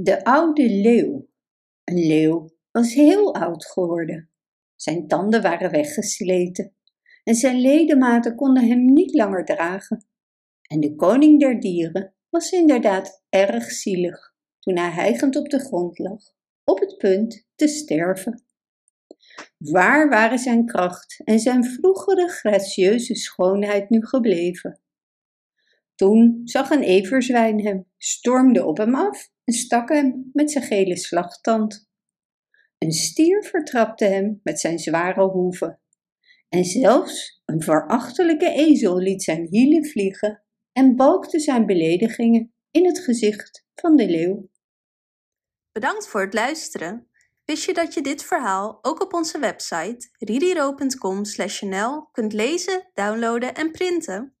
De oude leeuw. Een leeuw was heel oud geworden. Zijn tanden waren weggesleten en zijn ledematen konden hem niet langer dragen. En de koning der dieren was inderdaad erg zielig toen hij hijgend op de grond lag, op het punt te sterven. Waar waren zijn kracht en zijn vroegere gracieuze schoonheid nu gebleven? Toen zag een everzwijn hem, stormde op hem af en stak hem met zijn gele slagtand. Een stier vertrapte hem met zijn zware hoeven. En zelfs een verachtelijke ezel liet zijn hielen vliegen en balkte zijn beledigingen in het gezicht van de leeuw. Bedankt voor het luisteren. Wist je dat je dit verhaal ook op onze website ririro.com/nl kunt lezen, downloaden en printen?